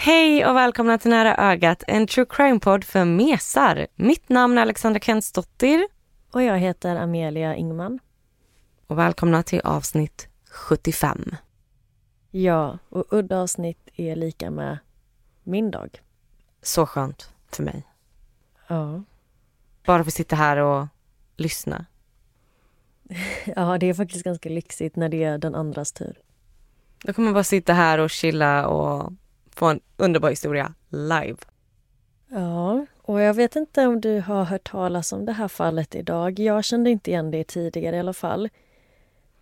Hej och välkomna till Nära ögat, en true crime-podd för mesar. Mitt namn är Alexandra Kentsdottir. Och jag heter Amelia Ingman. Och välkomna till avsnitt 75. Ja, och udda avsnitt är lika med min dag. Så skönt för mig. Ja. Bara få sitta här och lyssna. ja, det är faktiskt ganska lyxigt när det är den andras tur. Då kommer man bara sitta här och chilla och få en underbar historia live. Ja, och jag vet inte om du har hört talas om det här fallet idag. Jag kände inte igen det tidigare i alla fall.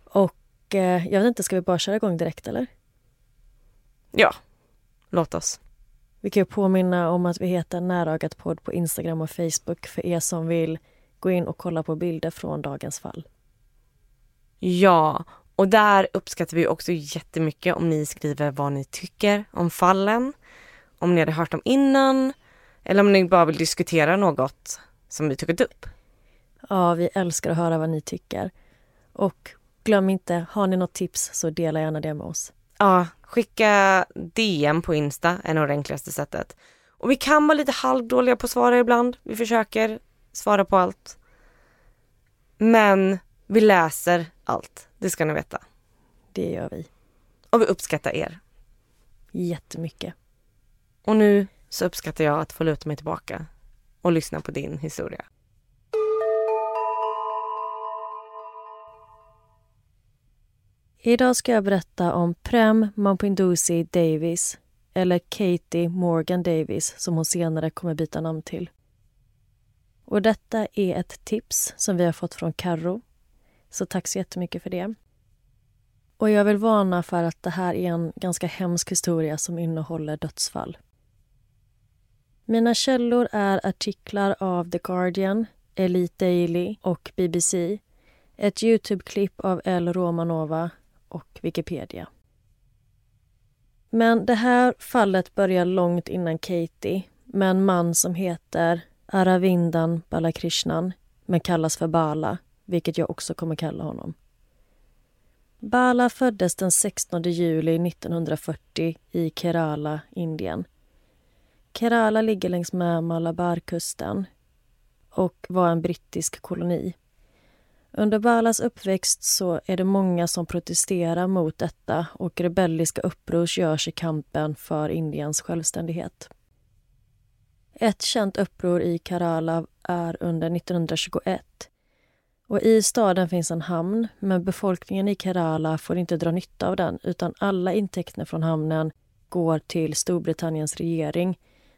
Och eh, jag vet inte, ska vi bara köra igång direkt eller? Ja, låt oss. Vi kan ju påminna om att vi heter Närögat podd på Instagram och Facebook för er som vill gå in och kolla på bilder från dagens fall. Ja, och där uppskattar vi också jättemycket om ni skriver vad ni tycker om fallen. Om ni hade hört dem innan eller om ni bara vill diskutera något som vi tagit upp. Ja, vi älskar att höra vad ni tycker. Och glöm inte, har ni något tips så dela gärna det med oss. Ja, skicka DM på Insta är nog det enklaste sättet. Och vi kan vara lite halvdåliga på att svara ibland. Vi försöker svara på allt. Men vi läser allt, det ska ni veta. Det gör vi. Och vi uppskattar er. Jättemycket. Och nu så uppskattar jag att få luta mig tillbaka och lyssna på din historia. Idag ska jag berätta om Prem Mampinduzi Davis eller Katie Morgan Davis som hon senare kommer byta namn till. Och detta är ett tips som vi har fått från Karro. Så tack så jättemycket för det. Och jag vill varna för att det här är en ganska hemsk historia som innehåller dödsfall. Mina källor är artiklar av The Guardian, Elite Daily och BBC, ett Youtube-klipp av El Romanova och Wikipedia. Men det här fallet börjar långt innan Katie med en man som heter Aravindan Balakrishnan men kallas för Bala, vilket jag också kommer kalla honom. Bala föddes den 16 juli 1940 i Kerala, Indien. Kerala ligger längs med Malabarkusten och var en brittisk koloni. Under Balas uppväxt så är det många som protesterar mot detta och rebelliska uppror görs i kampen för Indiens självständighet. Ett känt uppror i Kerala är under 1921. Och I staden finns en hamn, men befolkningen i Kerala får inte dra nytta av den utan alla intäkter från hamnen går till Storbritanniens regering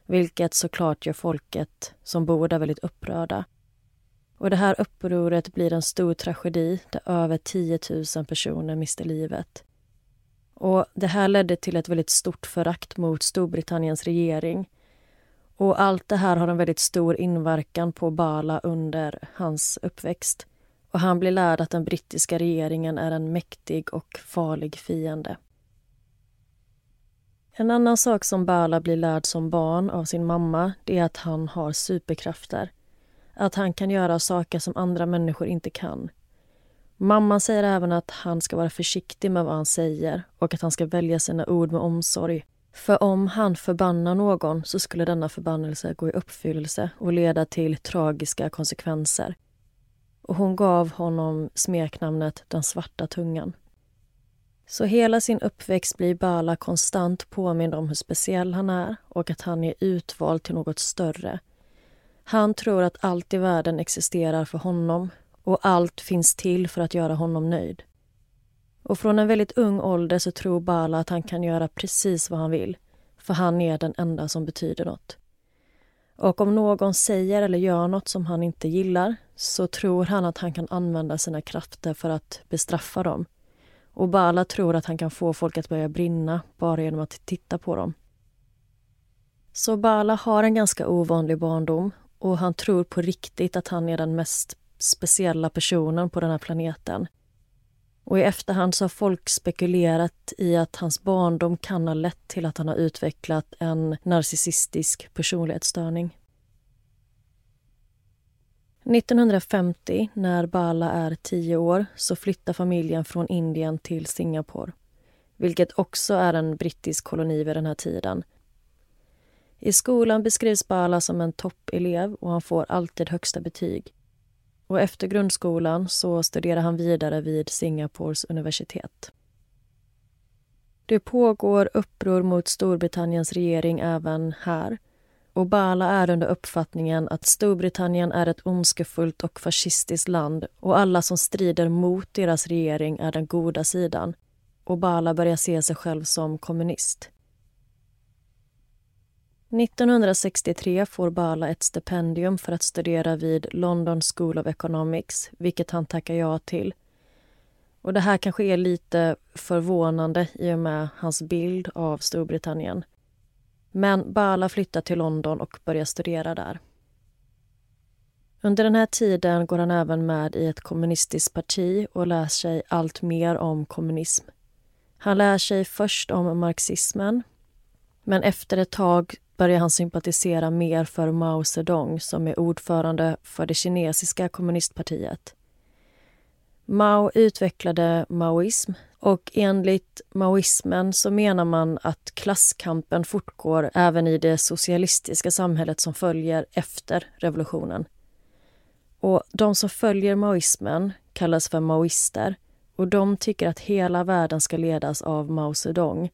vilket såklart gör folket som bor där väldigt upprörda. Och Det här upproret blir en stor tragedi där över 10 000 personer mister livet. Och Det här ledde till ett väldigt stort förakt mot Storbritanniens regering. Och Allt det här har en väldigt stor inverkan på Bala under hans uppväxt. Och Han blir lärd att den brittiska regeringen är en mäktig och farlig fiende. En annan sak som Bala blir lärd som barn av sin mamma det är att han har superkrafter. Att han kan göra saker som andra människor inte kan. Mamman säger även att han ska vara försiktig med vad han säger och att han ska välja sina ord med omsorg. För om han förbannar någon så skulle denna förbannelse gå i uppfyllelse och leda till tragiska konsekvenser. Och hon gav honom smeknamnet Den svarta tungan. Så hela sin uppväxt blir Bala konstant påmind om hur speciell han är och att han är utvald till något större. Han tror att allt i världen existerar för honom och allt finns till för att göra honom nöjd. Och från en väldigt ung ålder så tror Bala att han kan göra precis vad han vill för han är den enda som betyder något. Och om någon säger eller gör något som han inte gillar så tror han att han kan använda sina krafter för att bestraffa dem. Och Bala tror att han kan få folk att börja brinna bara genom att titta på dem. Så Bala har en ganska ovanlig barndom och han tror på riktigt att han är den mest speciella personen på den här planeten. Och i efterhand så har folk spekulerat i att hans barndom kan ha lett till att han har utvecklat en narcissistisk personlighetsstörning. 1950, när Bala är tio år, så flyttar familjen från Indien till Singapore vilket också är en brittisk koloni vid den här tiden. I skolan beskrivs Bala som en toppelev och han får alltid högsta betyg. Och efter grundskolan så studerar han vidare vid Singapores universitet. Det pågår uppror mot Storbritanniens regering även här och Bala är under uppfattningen att Storbritannien är ett ondskefullt och fascistiskt land och alla som strider mot deras regering är den goda sidan. Och Bala börjar se sig själv som kommunist. 1963 får Bala ett stipendium för att studera vid London School of Economics, vilket han tackar ja till. Och Det här kanske är lite förvånande i och med hans bild av Storbritannien. Men Bala flyttar till London och börjar studera där. Under den här tiden går han även med i ett kommunistiskt parti och lär sig allt mer om kommunism. Han lär sig först om marxismen men efter ett tag börjar han sympatisera mer för Mao Zedong som är ordförande för det kinesiska kommunistpartiet. Mao utvecklade maoism och enligt maoismen så menar man att klasskampen fortgår även i det socialistiska samhället som följer efter revolutionen. Och De som följer maoismen kallas för maoister och de tycker att hela världen ska ledas av Mao Zedong.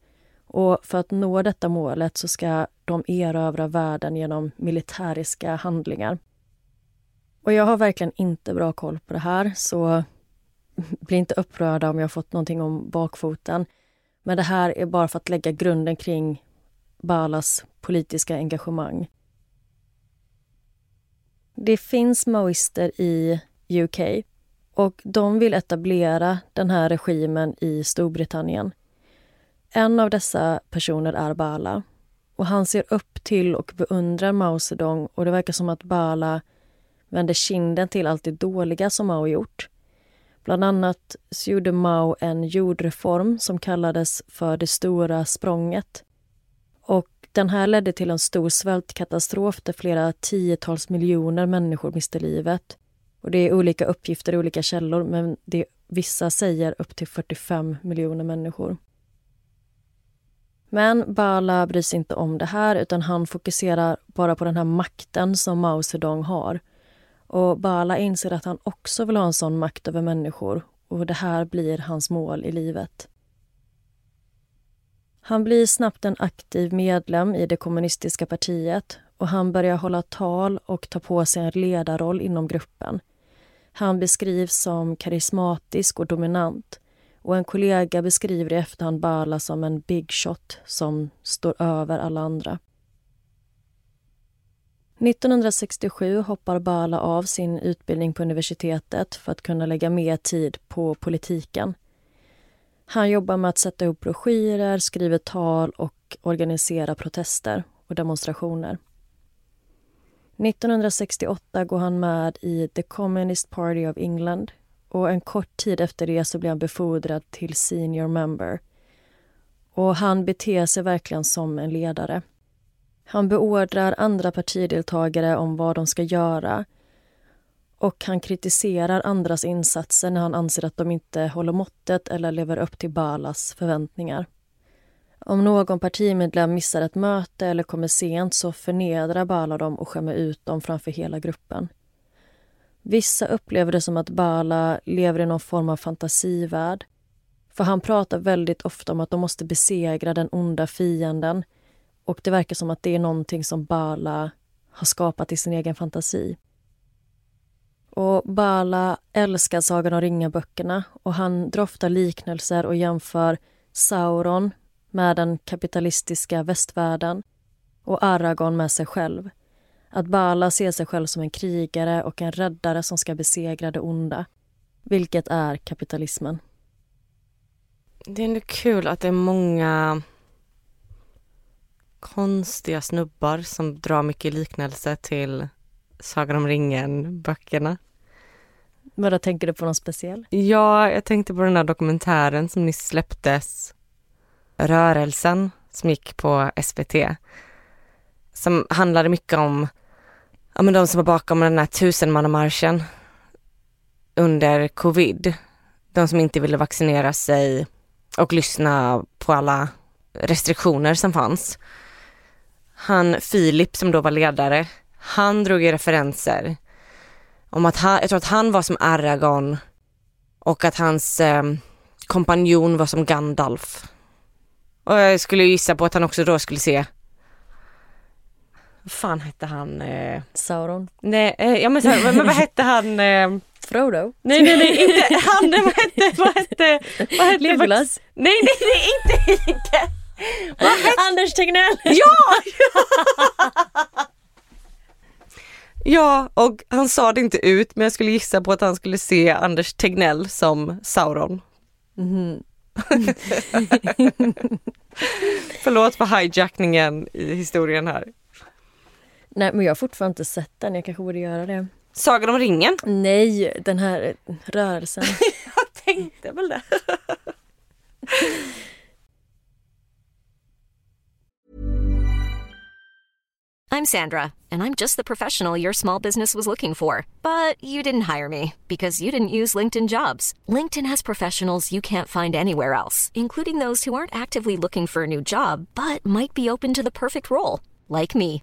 Och för att nå detta målet så ska de erövra världen genom militäriska handlingar. Och jag har verkligen inte bra koll på det här så bli inte upprörda om jag fått någonting om bakfoten. Men det här är bara för att lägga grunden kring Balas politiska engagemang. Det finns maoister i UK och de vill etablera den här regimen i Storbritannien. En av dessa personer är Bala och han ser upp till och beundrar Mao Zedong och det verkar som att Bala vänder kinden till allt det dåliga som Mao gjort. Bland annat så gjorde Mao en jordreform som kallades för det stora språnget. Och den här ledde till en stor svältkatastrof där flera tiotals miljoner människor miste livet. Och Det är olika uppgifter i olika källor men det vissa säger upp till 45 miljoner människor. Men Bala bryr sig inte om det här utan han fokuserar bara på den här makten som Mao Zedong har. Och Bala inser att han också vill ha en sån makt över människor och det här blir hans mål i livet. Han blir snabbt en aktiv medlem i det kommunistiska partiet och han börjar hålla tal och ta på sig en ledarroll inom gruppen. Han beskrivs som karismatisk och dominant och en kollega beskriver i efterhand Bala som en big shot som står över alla andra. 1967 hoppar Bala av sin utbildning på universitetet för att kunna lägga mer tid på politiken. Han jobbar med att sätta ihop broschyrer, skriver tal och organiserar protester och demonstrationer. 1968 går han med i The Communist Party of England och en kort tid efter det så blir han befordrad till senior member. Och han beter sig verkligen som en ledare. Han beordrar andra partideltagare om vad de ska göra och han kritiserar andras insatser när han anser att de inte håller måttet eller lever upp till Balas förväntningar. Om någon partimedlem missar ett möte eller kommer sent så förnedrar Bala dem och skämmer ut dem framför hela gruppen. Vissa upplever det som att Bala lever i någon form av fantasivärld. För han pratar väldigt ofta om att de måste besegra den onda fienden och det verkar som att det är någonting som Bala har skapat i sin egen fantasi. Och Bala älskar Sagan om ringen-böckerna och han drar ofta liknelser och jämför Sauron med den kapitalistiska västvärlden och Aragorn med sig själv. Att Bala ser sig själv som en krigare och en räddare som ska besegra det onda. Vilket är kapitalismen. Det är ändå kul att det är många konstiga snubbar som drar mycket liknelse till Sagan om ringen-böckerna. Vad tänker du på någon speciell? Ja, jag tänkte på den där dokumentären som nyss släpptes. Rörelsen som gick på SVT. Som handlade mycket om ja, men de som var bakom den här tusenmannamarschen under covid. De som inte ville vaccinera sig och lyssna på alla restriktioner som fanns. Han Filip som då var ledare, han drog i referenser om att han, jag tror att han var som Aragorn och att hans eh, kompanjon var som Gandalf. Och jag skulle gissa på att han också då skulle se vad fan hette han? Eh... Sauron? Nej, eh, ja men, så, men vad hette han? Eh... Frodo? Nej, nej, nej, inte han. Vad hette, vad hette, vad hette Legolas? Nej, nej, nej, inte, inte. Vad hette... Anders Tegnell! Ja! ja, och han sa det inte ut, men jag skulle gissa på att han skulle se Anders Tegnell som Sauron. Mm. Förlåt för hijackningen i historien här. Nej men jag har fortfarande inte sett den, jag kanske borde göra det. Sagan om ringen? Nej, den här rörelsen. jag tänkte väl det. I'm Sandra, and I'm just the professional your small business was looking for. But you didn't hire me because you didn't use LinkedIn jobs. LinkedIn has professionals you can't find anywhere else, including those who aren't actively looking for a new job but might be open to the perfect role, like me.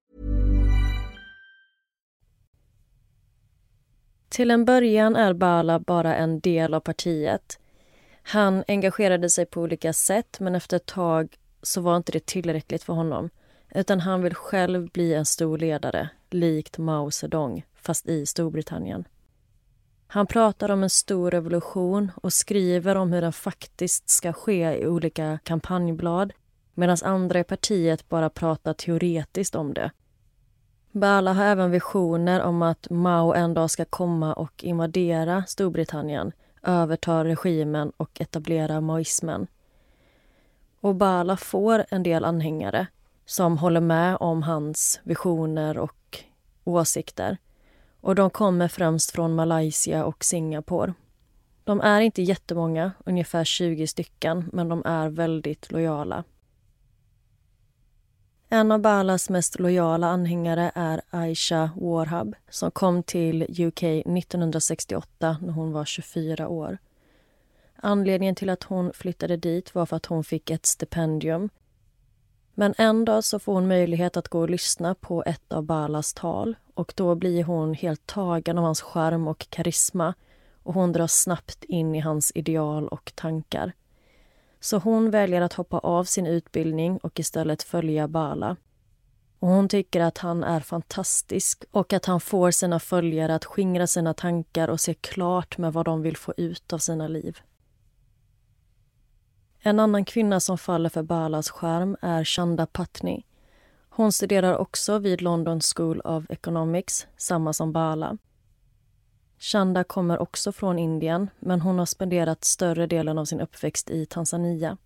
Till en början är Bala bara en del av partiet. Han engagerade sig på olika sätt men efter ett tag så var inte det tillräckligt för honom. Utan han vill själv bli en stor ledare, likt Mao Zedong, fast i Storbritannien. Han pratar om en stor revolution och skriver om hur den faktiskt ska ske i olika kampanjblad medan andra i partiet bara pratar teoretiskt om det. Bala har även visioner om att Mao en dag ska komma och invadera Storbritannien, överta regimen och etablera maoismen. Och Bala får en del anhängare som håller med om hans visioner och åsikter. Och de kommer främst från Malaysia och Singapore. De är inte jättemånga, ungefär 20 stycken, men de är väldigt lojala. En av Balas mest lojala anhängare är Aisha Warhab som kom till UK 1968 när hon var 24 år. Anledningen till att hon flyttade dit var för att hon fick ett stipendium. Men en dag så får hon möjlighet att gå och lyssna på ett av Balas tal och då blir hon helt tagen av hans charm och karisma och hon dras snabbt in i hans ideal och tankar. Så hon väljer att hoppa av sin utbildning och istället följa Bala. Och hon tycker att han är fantastisk och att han får sina följare att skingra sina tankar och se klart med vad de vill få ut av sina liv. En annan kvinna som faller för Balas skärm är Chanda Patni. Hon studerar också vid London School of Economics, samma som Bala. Chanda kommer också från Indien men hon har spenderat större delen av sin uppväxt i Tanzania.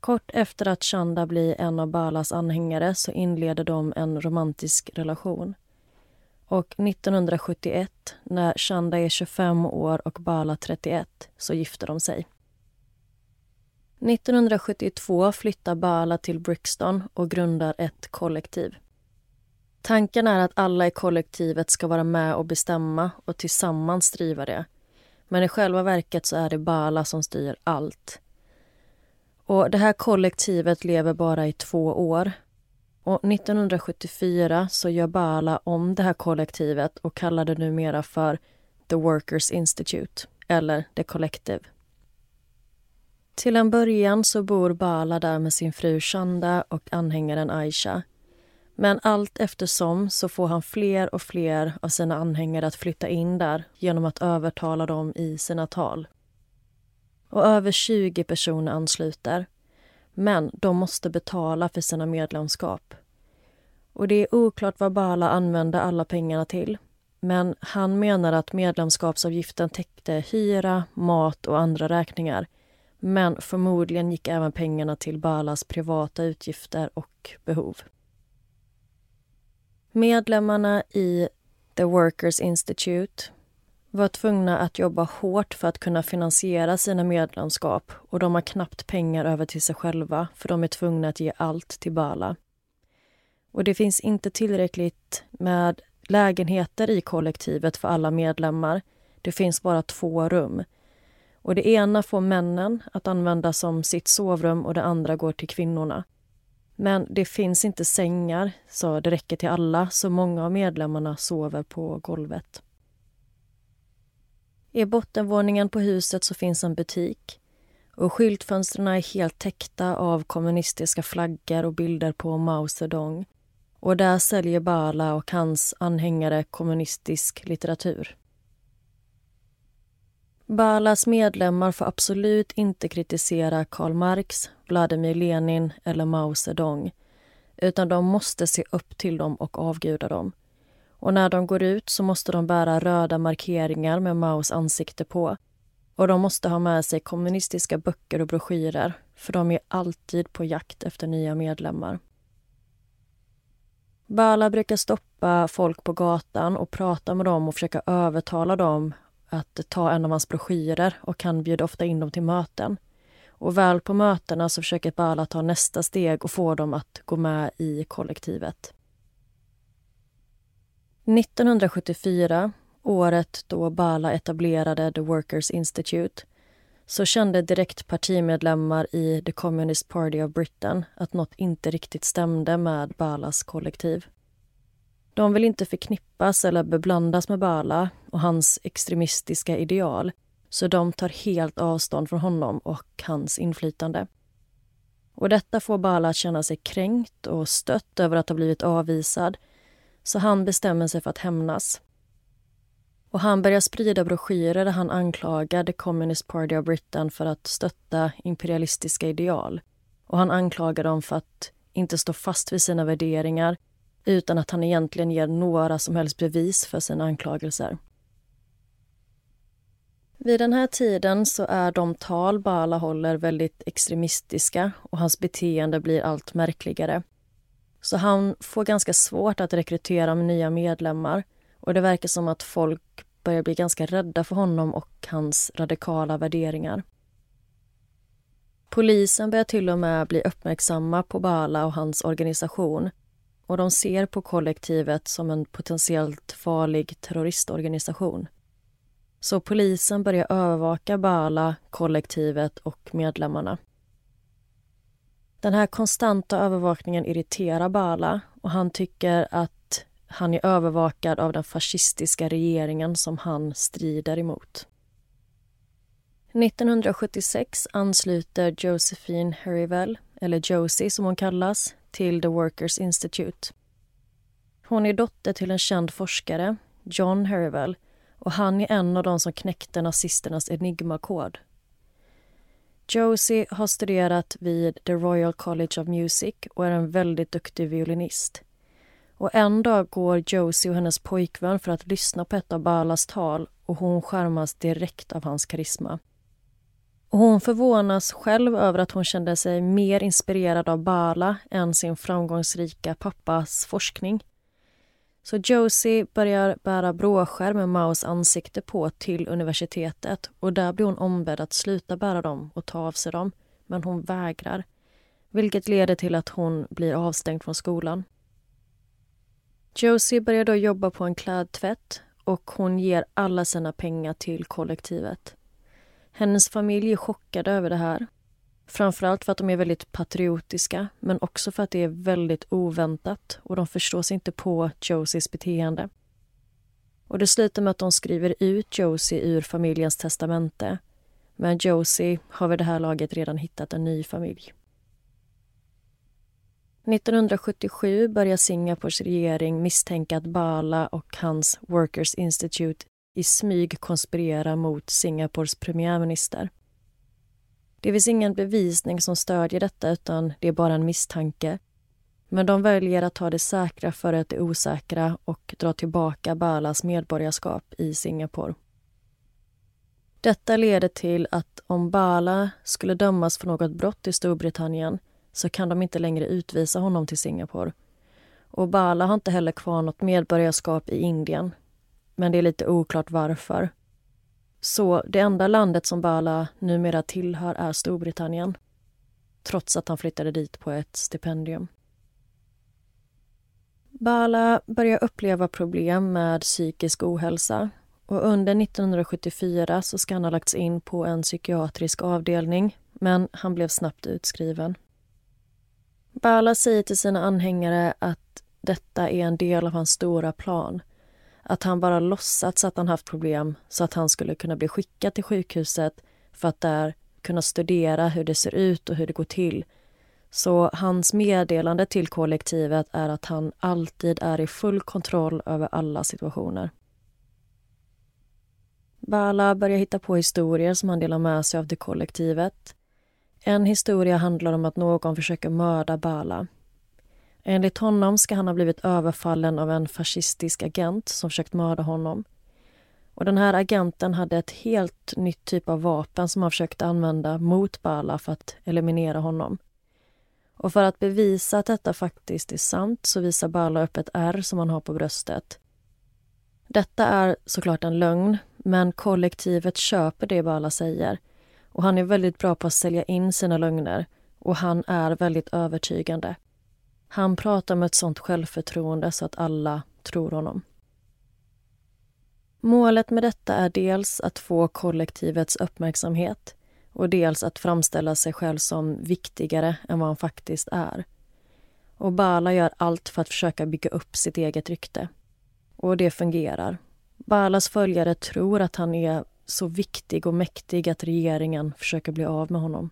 Kort efter att Chanda blir en av Balas anhängare så inleder de en romantisk relation. Och 1971, när Chanda är 25 år och Bala 31, så gifter de sig. 1972 flyttar Bala till Brixton och grundar ett kollektiv. Tanken är att alla i kollektivet ska vara med och bestämma och tillsammans driva det. Men i själva verket så är det Bala som styr allt. Och Det här kollektivet lever bara i två år. Och 1974 så gör Bala om det här kollektivet och kallar det numera för The Workers Institute, eller The Collective. Till en början så bor Bala där med sin fru Shanda och anhängaren Aisha. Men allt eftersom så får han fler och fler av sina anhängare att flytta in där genom att övertala dem i sina tal. Och över 20 personer ansluter. Men de måste betala för sina medlemskap. Och det är oklart vad Bala använde alla pengarna till. Men han menar att medlemskapsavgiften täckte hyra, mat och andra räkningar. Men förmodligen gick även pengarna till Balas privata utgifter och behov. Medlemmarna i The Workers Institute var tvungna att jobba hårt för att kunna finansiera sina medlemskap och de har knappt pengar över till sig själva för de är tvungna att ge allt till Bala. Och det finns inte tillräckligt med lägenheter i kollektivet för alla medlemmar. Det finns bara två rum. Och Det ena får männen att använda som sitt sovrum och det andra går till kvinnorna. Men det finns inte sängar, så det räcker till alla, så många av medlemmarna sover på golvet. I bottenvåningen på huset så finns en butik och skyltfönstren är helt täckta av kommunistiska flaggor och bilder på Mao Zedong. Och där säljer Bala och hans anhängare kommunistisk litteratur. Balas medlemmar får absolut inte kritisera Karl Marx, Vladimir Lenin eller Mao Zedong utan de måste se upp till dem och avguda dem. Och när de går ut så måste de bära röda markeringar med Maos ansikte på. Och de måste ha med sig kommunistiska böcker och broschyrer för de är alltid på jakt efter nya medlemmar. Bala brukar stoppa folk på gatan och prata med dem och försöka övertala dem att ta en av hans broschyrer och han bjuder ofta in dem till möten. Och väl på mötena så försöker Bala ta nästa steg och få dem att gå med i kollektivet. 1974, året då Bala etablerade The Workers Institute så kände direkt partimedlemmar i The Communist Party of Britain att något inte riktigt stämde med Balas kollektiv. De vill inte förknippas eller beblandas med Bala och hans extremistiska ideal så de tar helt avstånd från honom och hans inflytande. Och Detta får Bala att känna sig kränkt och stött över att ha blivit avvisad så han bestämmer sig för att hämnas. Och han börjar sprida broschyrer där han anklagar The Communist Party of Britain för att stötta imperialistiska ideal. Och han anklagar dem för att inte stå fast vid sina värderingar utan att han egentligen ger några som helst bevis för sina anklagelser. Vid den här tiden så är de tal Bala håller väldigt extremistiska och hans beteende blir allt märkligare. Så han får ganska svårt att rekrytera nya medlemmar och det verkar som att folk börjar bli ganska rädda för honom och hans radikala värderingar. Polisen börjar till och med bli uppmärksamma på Bala och hans organisation och de ser på kollektivet som en potentiellt farlig terroristorganisation. Så polisen börjar övervaka Bala, kollektivet och medlemmarna. Den här konstanta övervakningen irriterar Bala och han tycker att han är övervakad av den fascistiska regeringen som han strider emot. 1976 ansluter Josephine Harrivel, eller Josie som hon kallas, till The Workers Institute. Hon är dotter till en känd forskare, John Herivel och han är en av de som knäckte nazisternas enigmakod. Josie har studerat vid The Royal College of Music och är en väldigt duktig violinist. Och En dag går Josie och hennes pojkvän för att lyssna på ett av Balas tal och hon skärmas direkt av hans karisma. Och hon förvånas själv över att hon kände sig mer inspirerad av Bala än sin framgångsrika pappas forskning. Så Josie börjar bära bråskär med Maos ansikte på till universitetet och där blir hon ombedd att sluta bära dem och ta av sig dem. Men hon vägrar, vilket leder till att hon blir avstängd från skolan. Josie börjar då jobba på en klädtvätt och hon ger alla sina pengar till kollektivet. Hennes familj är chockade över det här. Framförallt för att de är väldigt patriotiska men också för att det är väldigt oväntat och de förstår sig inte på Josies beteende. Och Det slutar med att de skriver ut Josie ur familjens testamente. Men Josie har vid det här laget redan hittat en ny familj. 1977 börjar Singapores regering misstänka att Bala och hans Workers Institute i smyg konspirera mot Singapores premiärminister. Det finns ingen bevisning som stödjer detta utan det är bara en misstanke. Men de väljer att ta det säkra före det osäkra och dra tillbaka Balas medborgarskap i Singapore. Detta leder till att om Bala skulle dömas för något brott i Storbritannien så kan de inte längre utvisa honom till Singapore. Och Bala har inte heller kvar något medborgarskap i Indien. Men det är lite oklart varför. Så det enda landet som Bala numera tillhör är Storbritannien. Trots att han flyttade dit på ett stipendium. Bala börjar uppleva problem med psykisk ohälsa och under 1974 så ska han ha lagts in på en psykiatrisk avdelning men han blev snabbt utskriven. Bala säger till sina anhängare att detta är en del av hans stora plan. Att han bara låtsats att han haft problem så att han skulle kunna bli skickad till sjukhuset för att där kunna studera hur det ser ut och hur det går till. Så hans meddelande till kollektivet är att han alltid är i full kontroll över alla situationer. Bala börjar hitta på historier som han delar med sig av till kollektivet. En historia handlar om att någon försöker mörda Bala. Enligt honom ska han ha blivit överfallen av en fascistisk agent som försökt mörda honom. Och Den här agenten hade ett helt nytt typ av vapen som han försökte använda mot Bala för att eliminera honom. Och För att bevisa att detta faktiskt är sant så visar Bala upp ett ärr som han har på bröstet. Detta är såklart en lögn, men kollektivet köper det Bala säger och han är väldigt bra på att sälja in sina lögner och han är väldigt övertygande. Han pratar med ett sånt självförtroende så att alla tror honom. Målet med detta är dels att få kollektivets uppmärksamhet och dels att framställa sig själv som viktigare än vad han faktiskt är. Och Bala gör allt för att försöka bygga upp sitt eget rykte. Och det fungerar. Balas följare tror att han är så viktig och mäktig att regeringen försöker bli av med honom.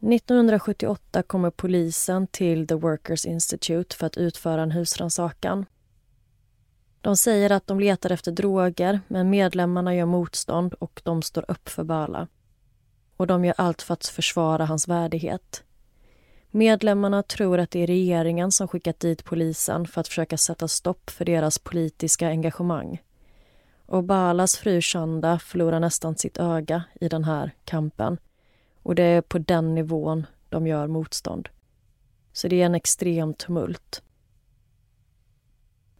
1978 kommer polisen till The Workers Institute för att utföra en husrannsakan. De säger att de letar efter droger, men medlemmarna gör motstånd och de står upp för Bala. Och de gör allt för att försvara hans värdighet. Medlemmarna tror att det är regeringen som skickat dit polisen för att försöka sätta stopp för deras politiska engagemang. Och Balas fru Chanda förlorar nästan sitt öga i den här kampen. Och det är på den nivån de gör motstånd. Så det är en extrem tumult.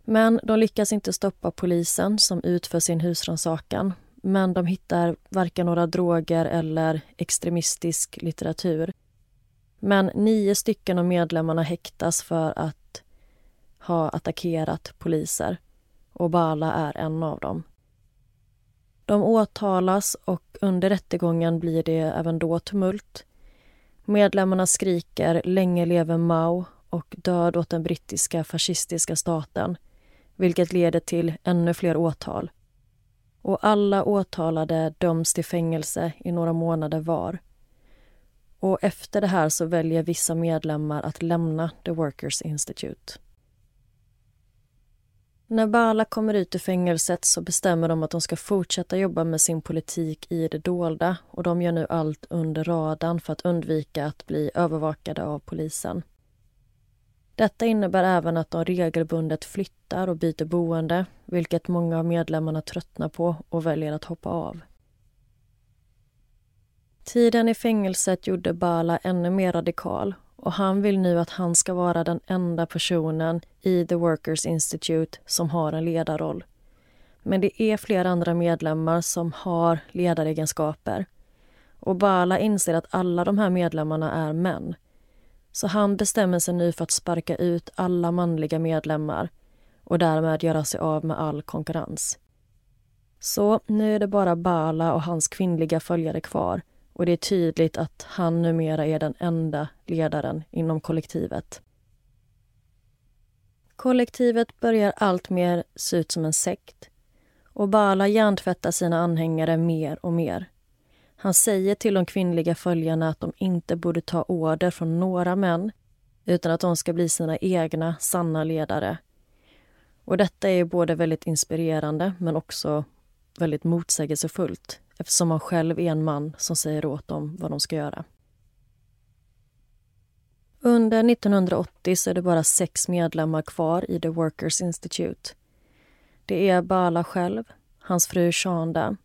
Men de lyckas inte stoppa polisen som utför sin husrannsakan. Men de hittar varken några droger eller extremistisk litteratur. Men nio stycken av medlemmarna häktas för att ha attackerat poliser. Och Bala är en av dem. De åtalas och under rättegången blir det även då tumult. Medlemmarna skriker “Länge leve Mao” och “Död åt den brittiska fascistiska staten” vilket leder till ännu fler åtal. Och alla åtalade döms till fängelse i några månader var. Och efter det här så väljer vissa medlemmar att lämna The Workers Institute. När Bala kommer ut ur fängelset så bestämmer de att de ska fortsätta jobba med sin politik i det dolda och de gör nu allt under radarn för att undvika att bli övervakade av polisen. Detta innebär även att de regelbundet flyttar och byter boende vilket många av medlemmarna tröttnar på och väljer att hoppa av. Tiden i fängelset gjorde Bala ännu mer radikal och han vill nu att han ska vara den enda personen i The Workers Institute som har en ledarroll. Men det är flera andra medlemmar som har ledaregenskaper. Och Bala inser att alla de här medlemmarna är män. Så han bestämmer sig nu för att sparka ut alla manliga medlemmar och därmed göra sig av med all konkurrens. Så nu är det bara Bala och hans kvinnliga följare kvar och det är tydligt att han numera är den enda ledaren inom kollektivet. Kollektivet börjar alltmer se ut som en sekt och Bala hjärntvättar sina anhängare mer och mer. Han säger till de kvinnliga följarna att de inte borde ta order från några män utan att de ska bli sina egna sanna ledare. Och Detta är både väldigt inspirerande men också väldigt motsägelsefullt eftersom han själv är en man som säger åt dem vad de ska göra. Under 1980 så är det bara sex medlemmar kvar i The Workers Institute. Det är Bala själv, hans fru Shonda,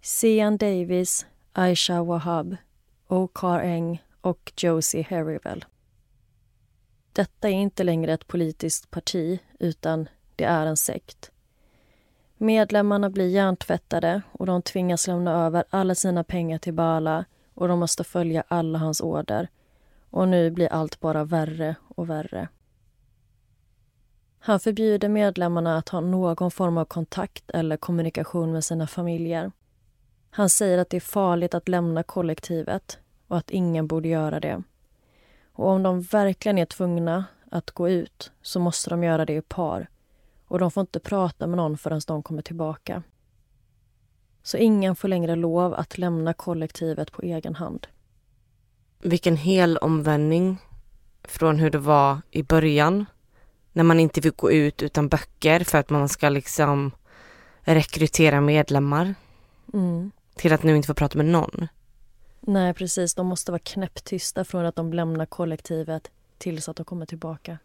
Sian Davis, Aisha Wahab, Okar Eng och Josie Harryvell. Detta är inte längre ett politiskt parti, utan det är en sekt. Medlemmarna blir hjärntvättade och de tvingas lämna över alla sina pengar till Bala och de måste följa alla hans order. Och nu blir allt bara värre och värre. Han förbjuder medlemmarna att ha någon form av kontakt eller kommunikation med sina familjer. Han säger att det är farligt att lämna kollektivet och att ingen borde göra det. Och om de verkligen är tvungna att gå ut så måste de göra det i par och de får inte prata med någon förrän de kommer tillbaka. Så ingen får längre lov att lämna kollektivet på egen hand. Vilken hel omvändning från hur det var i början när man inte fick gå ut utan böcker för att man ska liksom rekrytera medlemmar. Mm. Till att nu inte få prata med någon. Nej, precis. De måste vara knäpptysta från att de lämnar kollektivet tills att de kommer tillbaka.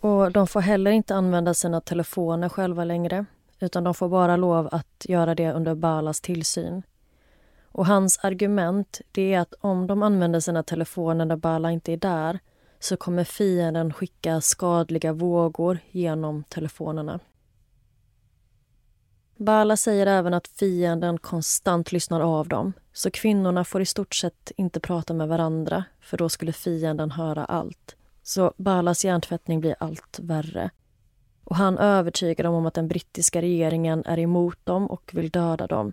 Och De får heller inte använda sina telefoner själva längre utan de får bara lov att göra det under Balas tillsyn. Och Hans argument det är att om de använder sina telefoner när Bala inte är där så kommer fienden skicka skadliga vågor genom telefonerna. Bala säger även att fienden konstant lyssnar av dem så kvinnorna får i stort sett inte prata med varandra för då skulle fienden höra allt. Så Balas hjärntvättning blir allt värre. Och han övertygar dem om att den brittiska regeringen är emot dem och vill döda dem.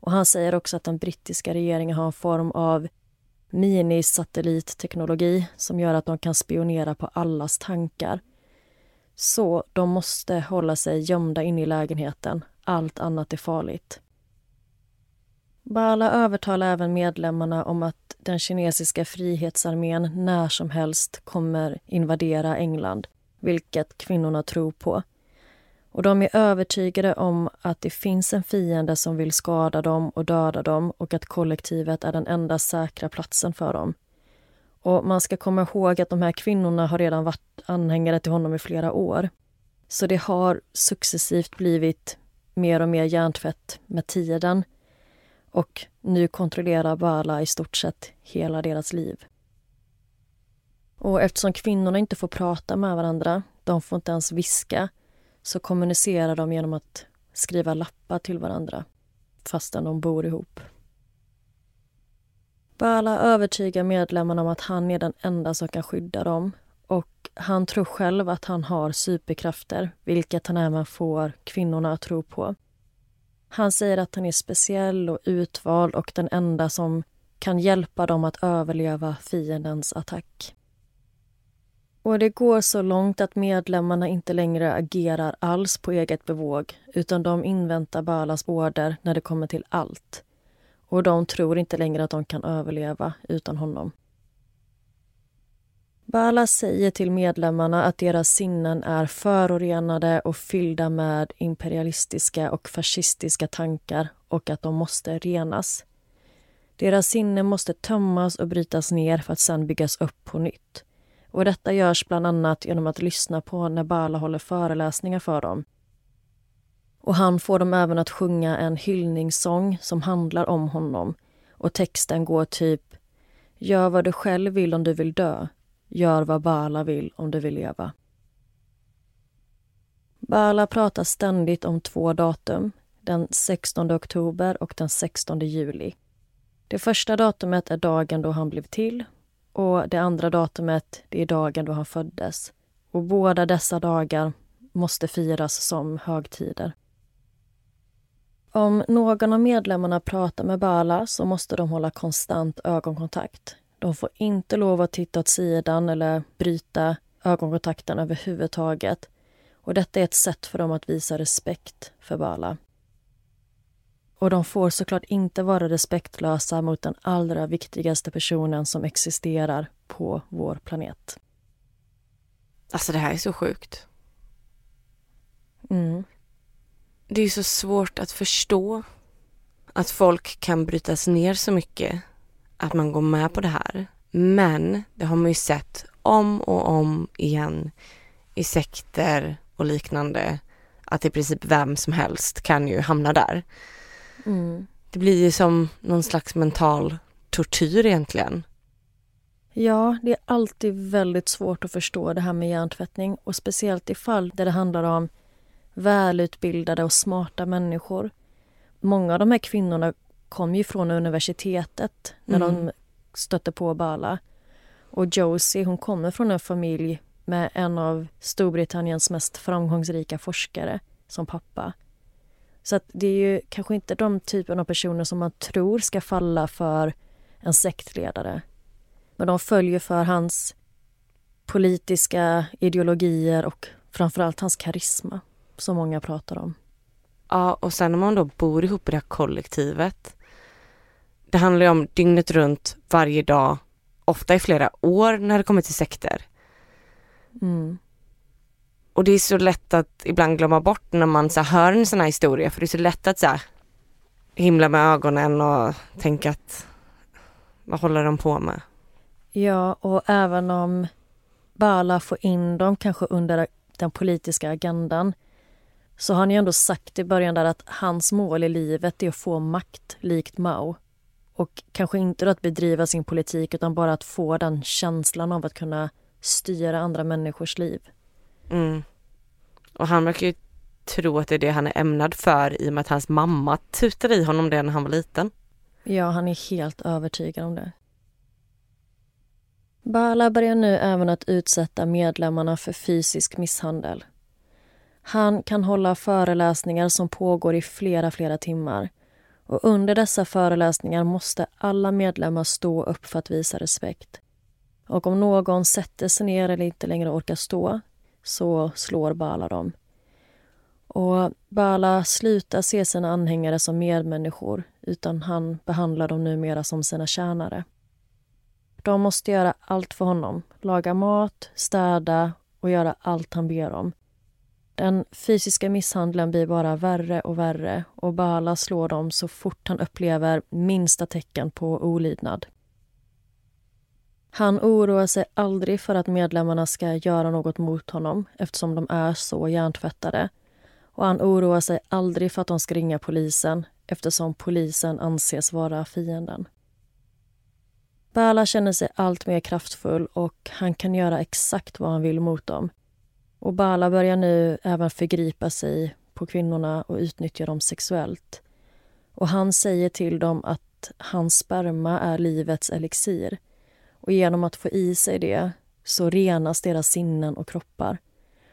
Och han säger också att den brittiska regeringen har en form av minisatellitteknologi som gör att de kan spionera på allas tankar. Så de måste hålla sig gömda inne i lägenheten. Allt annat är farligt. Bala övertalar även medlemmarna om att den kinesiska frihetsarmén när som helst kommer invadera England, vilket kvinnorna tror på. Och De är övertygade om att det finns en fiende som vill skada dem och döda dem och att kollektivet är den enda säkra platsen för dem. Och Man ska komma ihåg att de här kvinnorna har redan varit anhängare till honom i flera år. Så det har successivt blivit mer och mer hjärntvätt med tiden och nu kontrollerar Bala i stort sett hela deras liv. Och eftersom kvinnorna inte får prata med varandra, de får inte ens viska, så kommunicerar de genom att skriva lappar till varandra fastän de bor ihop. Bala övertygar medlemmarna om att han är den enda som kan skydda dem och han tror själv att han har superkrafter, vilket han även får kvinnorna att tro på. Han säger att han är speciell och utvald och den enda som kan hjälpa dem att överleva fiendens attack. Och det går så långt att medlemmarna inte längre agerar alls på eget bevåg utan de inväntar Balas order när det kommer till allt. Och de tror inte längre att de kan överleva utan honom. Bala säger till medlemmarna att deras sinnen är förorenade och fyllda med imperialistiska och fascistiska tankar och att de måste renas. Deras sinnen måste tömmas och brytas ner för att sedan byggas upp på nytt. Och Detta görs bland annat genom att lyssna på när Bala håller föreläsningar för dem. Och Han får dem även att sjunga en hyllningssång som handlar om honom. Och Texten går typ Gör vad du själv vill om du vill dö. Gör vad Bala vill om du vill leva. Bala pratar ständigt om två datum, den 16 oktober och den 16 juli. Det första datumet är dagen då han blev till och det andra datumet det är dagen då han föddes. Och båda dessa dagar måste firas som högtider. Om någon av medlemmarna pratar med Bala så måste de hålla konstant ögonkontakt. De får inte lov att titta åt sidan eller bryta ögonkontakten överhuvudtaget. Och detta är ett sätt för dem att visa respekt för Bala. Och de får såklart inte vara respektlösa mot den allra viktigaste personen som existerar på vår planet. Alltså det här är så sjukt. Mm. Det är så svårt att förstå att folk kan brytas ner så mycket att man går med på det här. Men det har man ju sett om och om igen i sekter och liknande att i princip vem som helst kan ju hamna där. Mm. Det blir ju som någon slags mental tortyr egentligen. Ja, det är alltid väldigt svårt att förstå det här med hjärntvättning och speciellt i fall där det handlar om välutbildade och smarta människor. Många av de här kvinnorna kom ju från universitetet när Mm. de stötte på Bala. Och Josie hon kommer från en familj med en av Storbritanniens mest framgångsrika forskare som pappa. Så att det är ju kanske inte de typen av personer som man tror ska falla för en sektledare. Men de följer för hans politiska ideologier och framförallt hans karisma som många pratar om. Ja, och sen när man då bor ihop i det här kollektivet. Det handlar ju om dygnet runt, varje dag, ofta i flera år när det kommer till sekter. Mm. Och det är så lätt att ibland glömma bort när man så hör en sån här historia för det är så lätt att så här, himla med ögonen och tänka att vad håller de på med? Ja, och även om Bala får in dem kanske under den politiska agendan så har han ju ändå sagt i början där att hans mål i livet är att få makt likt Mao. Och kanske inte då att bedriva sin politik utan bara att få den känslan av att kunna styra andra människors liv. Mm. Och han verkar ju tro att det är det han är ämnad för i och med att hans mamma tutade i honom det när han var liten. Ja, han är helt övertygad om det. Bala börjar nu även att utsätta medlemmarna för fysisk misshandel. Han kan hålla föreläsningar som pågår i flera, flera timmar. Och under dessa föreläsningar måste alla medlemmar stå upp för att visa respekt. Och om någon sätter sig ner eller inte längre orkar stå så slår Bala dem. Och Bala slutar se sina anhängare som medmänniskor utan han behandlar dem numera som sina tjänare. De måste göra allt för honom. Laga mat, städa och göra allt han ber om. Den fysiska misshandeln blir bara värre och värre och Bala slår dem så fort han upplever minsta tecken på olydnad. Han oroar sig aldrig för att medlemmarna ska göra något mot honom eftersom de är så hjärntvättade. Och han oroar sig aldrig för att de ska ringa polisen eftersom polisen anses vara fienden. Bala känner sig allt mer kraftfull och han kan göra exakt vad han vill mot dem. Och Bala börjar nu även förgripa sig på kvinnorna och utnyttja dem sexuellt. Och han säger till dem att hans sperma är livets elixir. Och genom att få i sig det så renas deras sinnen och kroppar.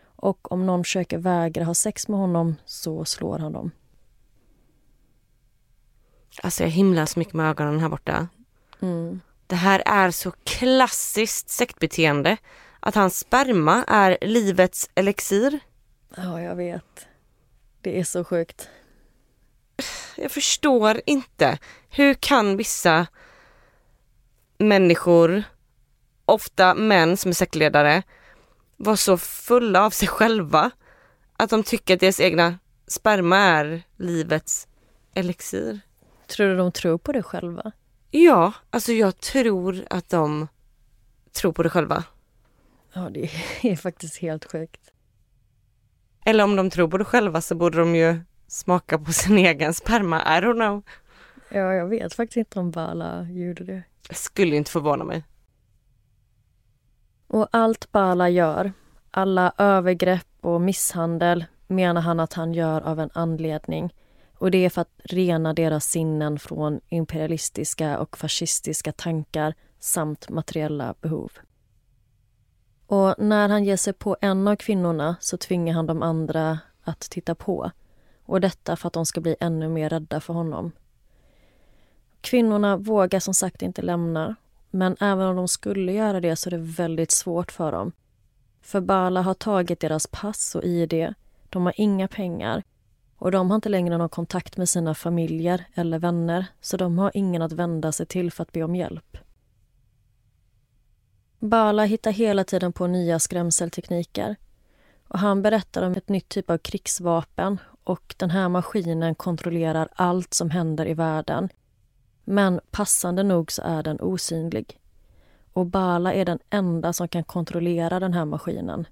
Och om någon försöker vägra ha sex med honom så slår han dem. Alltså jag himlar så mycket med ögonen här borta. Mm. Det här är så klassiskt sektbeteende. Att hans sperma är livets elixir. Ja, jag vet. Det är så sjukt. Jag förstår inte. Hur kan vissa människor, ofta män som är sektledare, vara så fulla av sig själva att de tycker att deras egna sperma är livets elixir? Tror du de tror på det själva? Ja, alltså jag tror att de tror på det själva. Ja, det är faktiskt helt sjukt. Eller om de tror på det själva så borde de ju smaka på sin egen sperma. I don't know. Ja, jag vet faktiskt inte om Bala gjorde det. Jag skulle inte förvåna mig. Och allt Bala gör, alla övergrepp och misshandel menar han att han gör av en anledning. Och det är för att rena deras sinnen från imperialistiska och fascistiska tankar samt materiella behov. Och när han ger sig på en av kvinnorna så tvingar han de andra att titta på. Och detta för att de ska bli ännu mer rädda för honom. Kvinnorna vågar som sagt inte lämna men även om de skulle göra det så är det väldigt svårt för dem. För Bala har tagit deras pass och ID. De har inga pengar och de har inte längre någon kontakt med sina familjer eller vänner så de har ingen att vända sig till för att be om hjälp. Bala hittar hela tiden på nya skrämseltekniker. Och han berättar om ett nytt typ av krigsvapen och den här maskinen kontrollerar allt som händer i världen. Men passande nog så är den osynlig. Och Bala är den enda som kan kontrollera den här maskinen.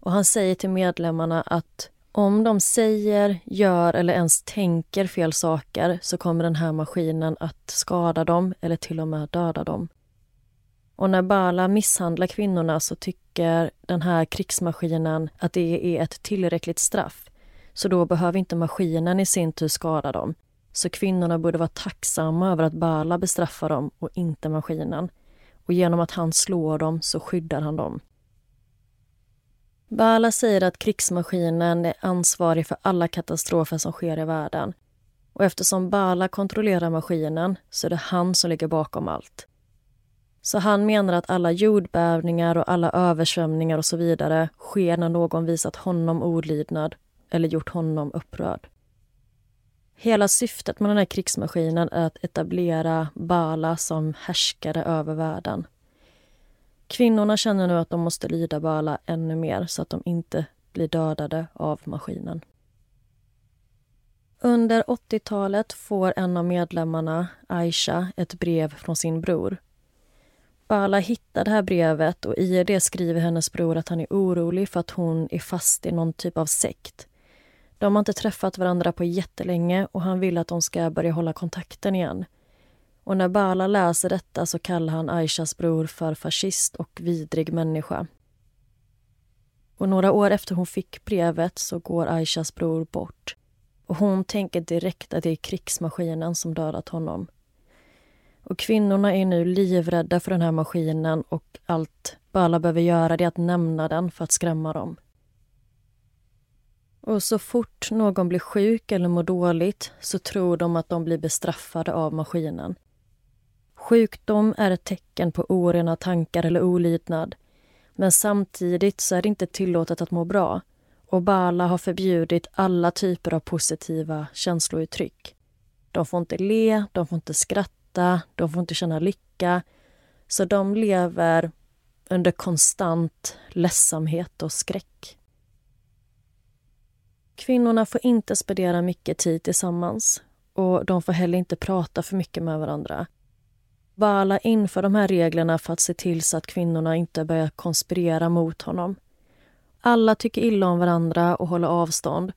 Och han säger till medlemmarna att om de säger, gör eller ens tänker fel saker så kommer den här maskinen att skada dem eller till och med döda dem. Och när Bala misshandlar kvinnorna så tycker den här krigsmaskinen att det är ett tillräckligt straff. Så då behöver inte maskinen i sin tur skada dem. Så kvinnorna borde vara tacksamma över att Bala bestraffar dem och inte maskinen. Och genom att han slår dem så skyddar han dem. Bala säger att krigsmaskinen är ansvarig för alla katastrofer som sker i världen. Och eftersom Bala kontrollerar maskinen så är det han som ligger bakom allt. Så han menar att alla jordbävningar och alla översvämningar och så vidare sker när någon visat honom olydnad eller gjort honom upprörd. Hela syftet med den här krigsmaskinen är att etablera Bala som härskare över världen. Kvinnorna känner nu att de måste lyda Bala ännu mer så att de inte blir dödade av maskinen. Under 80-talet får en av medlemmarna, Aisha, ett brev från sin bror Bala hittar det här brevet och i det skriver hennes bror att han är orolig för att hon är fast i någon typ av sekt. De har inte träffat varandra på jättelänge och han vill att de ska börja hålla kontakten igen. Och när Bala läser detta så kallar han Aishas bror för fascist och vidrig människa. Och några år efter hon fick brevet så går Aishas bror bort. Och hon tänker direkt att det är krigsmaskinen som dödat honom. Och kvinnorna är nu livrädda för den här maskinen och allt Bala behöver göra är att nämna den för att skrämma dem. Och så fort någon blir sjuk eller mår dåligt så tror de att de blir bestraffade av maskinen. Sjukdom är ett tecken på orena tankar eller olydnad. Men samtidigt så är det inte tillåtet att må bra och Bala har förbjudit alla typer av positiva känslouttryck. De får inte le, de får inte skratta skratta, de får inte känna lycka. Så de lever under konstant ledsamhet och skräck. Kvinnorna får inte spendera mycket tid tillsammans och de får heller inte prata för mycket med varandra. Bala inför de här reglerna för att se till så att kvinnorna inte börjar konspirera mot honom. Alla tycker illa om varandra och håller avstånd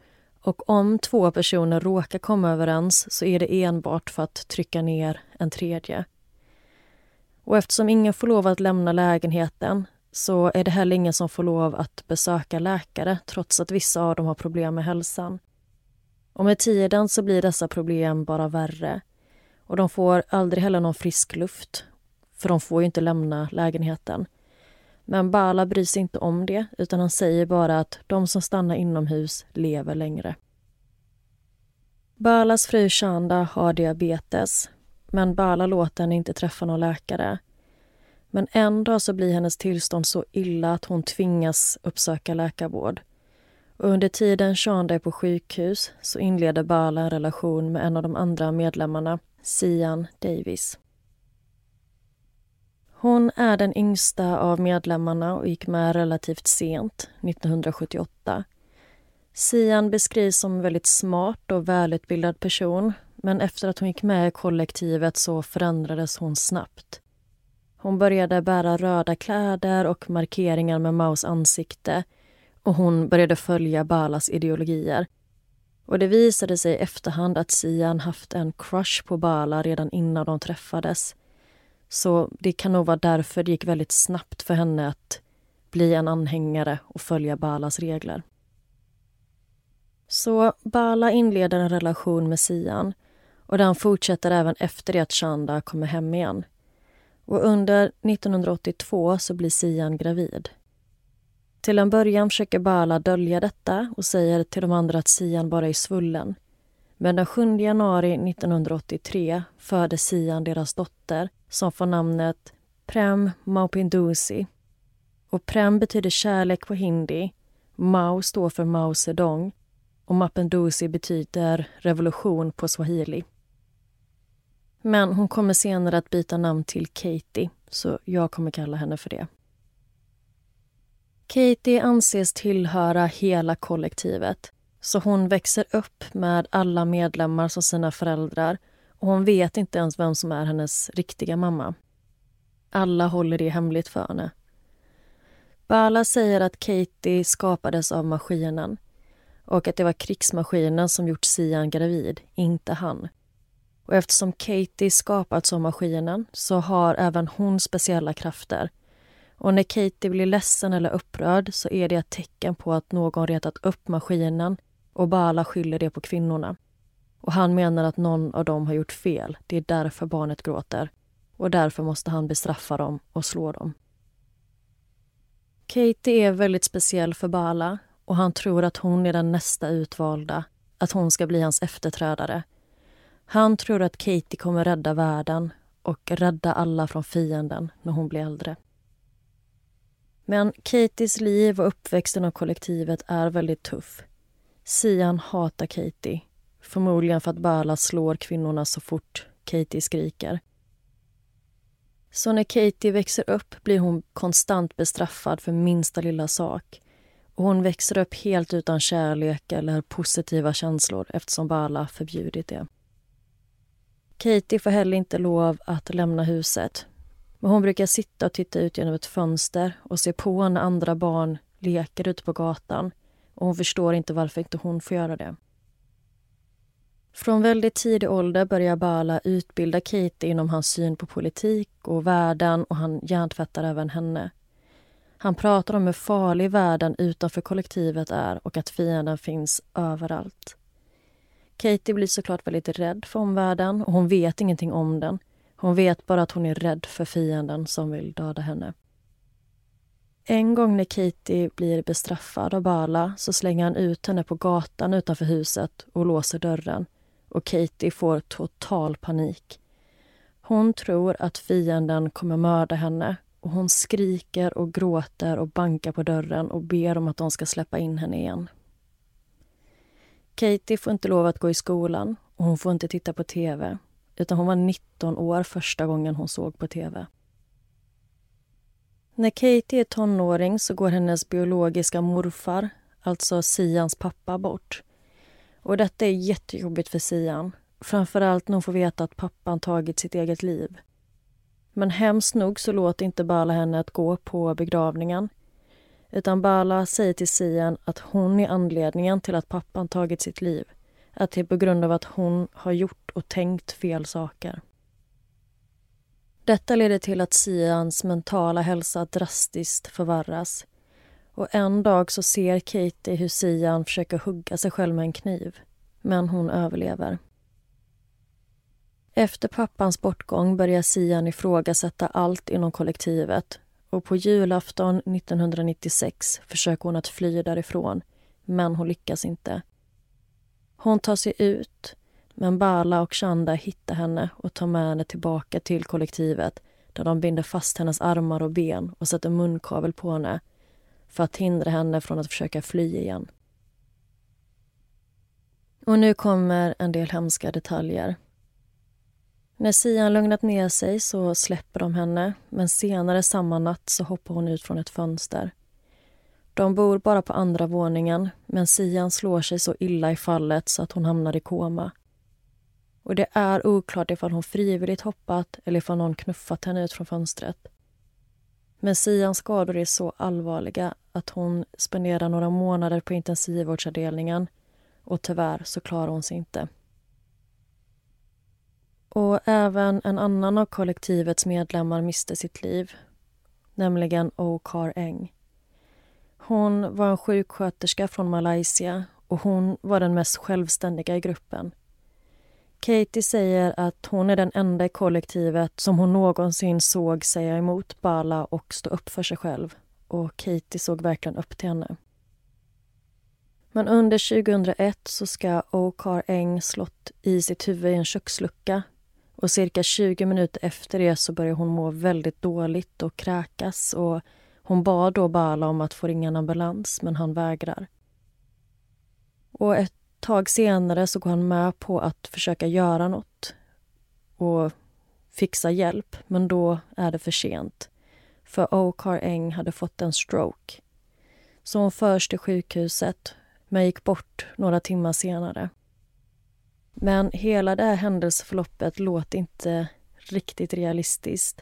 och om två personer råkar komma överens så är det enbart för att trycka ner en tredje. Och eftersom ingen får lov att lämna lägenheten så är det heller ingen som får lov att besöka läkare trots att vissa av dem har problem med hälsan. Och med tiden så blir dessa problem bara värre. Och de får aldrig heller någon frisk luft, för de får ju inte lämna lägenheten. Men Bala bryr sig inte om det, utan han säger bara att de som stannar inomhus lever längre. Balas fru Shanda har diabetes, men Bala låter henne inte träffa någon läkare. Men en dag så blir hennes tillstånd så illa att hon tvingas uppsöka läkarvård. Och under tiden Shanda är på sjukhus så inleder Bala en relation med en av de andra medlemmarna, Sian Davis. Hon är den yngsta av medlemmarna och gick med relativt sent, 1978. Sian beskrivs som en väldigt smart och välutbildad person men efter att hon gick med i kollektivet så förändrades hon snabbt. Hon började bära röda kläder och markeringar med Maos ansikte och hon började följa Balas ideologier. Och Det visade sig i efterhand att Sian haft en crush på Bala redan innan de träffades så det kan nog vara därför det gick väldigt snabbt för henne att bli en anhängare och följa Balas regler. Så Bala inleder en relation med Sian och den fortsätter även efter det att Chanda kommer hem igen. Och under 1982 så blir Sian gravid. Till en början försöker Bala dölja detta och säger till de andra att Sian bara är svullen. Men den 7 januari 1983 föder Sian deras dotter som får namnet Prem Maupindusi. Och Prem betyder kärlek på hindi, Mao står för Mao Zedong och Mapinduzi betyder revolution på swahili. Men hon kommer senare att byta namn till Katie, så jag kommer kalla henne för det. Katie anses tillhöra hela kollektivet så hon växer upp med alla medlemmar som sina föräldrar och hon vet inte ens vem som är hennes riktiga mamma. Alla håller det hemligt för henne. Bala säger att Katie skapades av maskinen och att det var krigsmaskinen som gjort Sian gravid, inte han. Och eftersom Katie skapats av maskinen så har även hon speciella krafter. Och när Katie blir ledsen eller upprörd så är det ett tecken på att någon retat upp maskinen och Bala skyller det på kvinnorna. Och han menar att någon av dem har gjort fel. Det är därför barnet gråter. Och därför måste han bestraffa dem och slå dem. Katie är väldigt speciell för Bala och han tror att hon är den nästa utvalda, att hon ska bli hans efterträdare. Han tror att Katie kommer rädda världen och rädda alla från fienden när hon blir äldre. Men Katies liv och uppväxten av kollektivet är väldigt tuff. Sian hatar Katie, förmodligen för att Bala slår kvinnorna så fort Katie skriker. Så när Katie växer upp blir hon konstant bestraffad för minsta lilla sak. Och hon växer upp helt utan kärlek eller positiva känslor eftersom Bala förbjudit det. Katie får heller inte lov att lämna huset. Men hon brukar sitta och titta ut genom ett fönster och se på när andra barn leker ute på gatan. Och hon förstår inte varför inte hon får göra det. Från väldigt tidig ålder börjar Bala utbilda Katie inom hans syn på politik och världen och han hjärntvättar även henne. Han pratar om hur farlig världen utanför kollektivet är och att fienden finns överallt. Katie blir såklart väldigt rädd för omvärlden och hon vet ingenting om den. Hon vet bara att hon är rädd för fienden som vill döda henne. En gång när Katie blir bestraffad av Bala så slänger han ut henne på gatan utanför huset och låser dörren och Katie får total panik. Hon tror att fienden kommer mörda henne och hon skriker och gråter och bankar på dörren och ber om att de ska släppa in henne igen. Katie får inte lov att gå i skolan och hon får inte titta på tv utan hon var 19 år första gången hon såg på tv. När Katie är tonåring så går hennes biologiska morfar, alltså Sians pappa, bort. Och detta är jättejobbigt för Sian. Framförallt när hon får veta att pappan tagit sitt eget liv. Men hemskt nog så låter inte Bala henne att gå på begravningen. Utan Bala säger till Sian att hon är anledningen till att pappan tagit sitt liv. Att det är på grund av att hon har gjort och tänkt fel saker. Detta leder till att Sians mentala hälsa drastiskt förvärras och en dag så ser Katie hur Sian försöker hugga sig själv med en kniv. Men hon överlever. Efter pappans bortgång börjar Sian ifrågasätta allt inom kollektivet och på julafton 1996 försöker hon att fly därifrån, men hon lyckas inte. Hon tar sig ut, men Bala och Chanda hittar henne och tar med henne tillbaka till kollektivet där de binder fast hennes armar och ben och sätter munkavel på henne för att hindra henne från att försöka fly igen. Och nu kommer en del hemska detaljer. När Sian lugnat ner sig så släpper de henne men senare samma natt så hoppar hon ut från ett fönster. De bor bara på andra våningen men Sian slår sig så illa i fallet så att hon hamnar i koma. Och det är oklart ifall hon frivilligt hoppat eller ifall någon knuffat henne ut från fönstret. Men Sians skador är så allvarliga att hon spenderar några månader på intensivvårdsavdelningen och tyvärr så klarar hon sig inte. Och även en annan av kollektivets medlemmar miste sitt liv, nämligen O'Car Eng. Hon var en sjuksköterska från Malaysia och hon var den mest självständiga i gruppen. Katie säger att hon är den enda i kollektivet som hon någonsin såg säga emot Bala och stå upp för sig själv. Och Katie såg verkligen upp till henne. Men under 2001 så ska Okar Eng slått i sitt huvud i en kökslucka och cirka 20 minuter efter det så börjar hon må väldigt dåligt och kräkas och hon bad då Bala om att få ringa en ambulans, men han vägrar. Och ett tag senare så går han med på att försöka göra något och fixa hjälp, men då är det för sent. För Okar Eng hade fått en stroke. Så hon förs till sjukhuset, men gick bort några timmar senare. Men hela det här händelseförloppet låter inte riktigt realistiskt.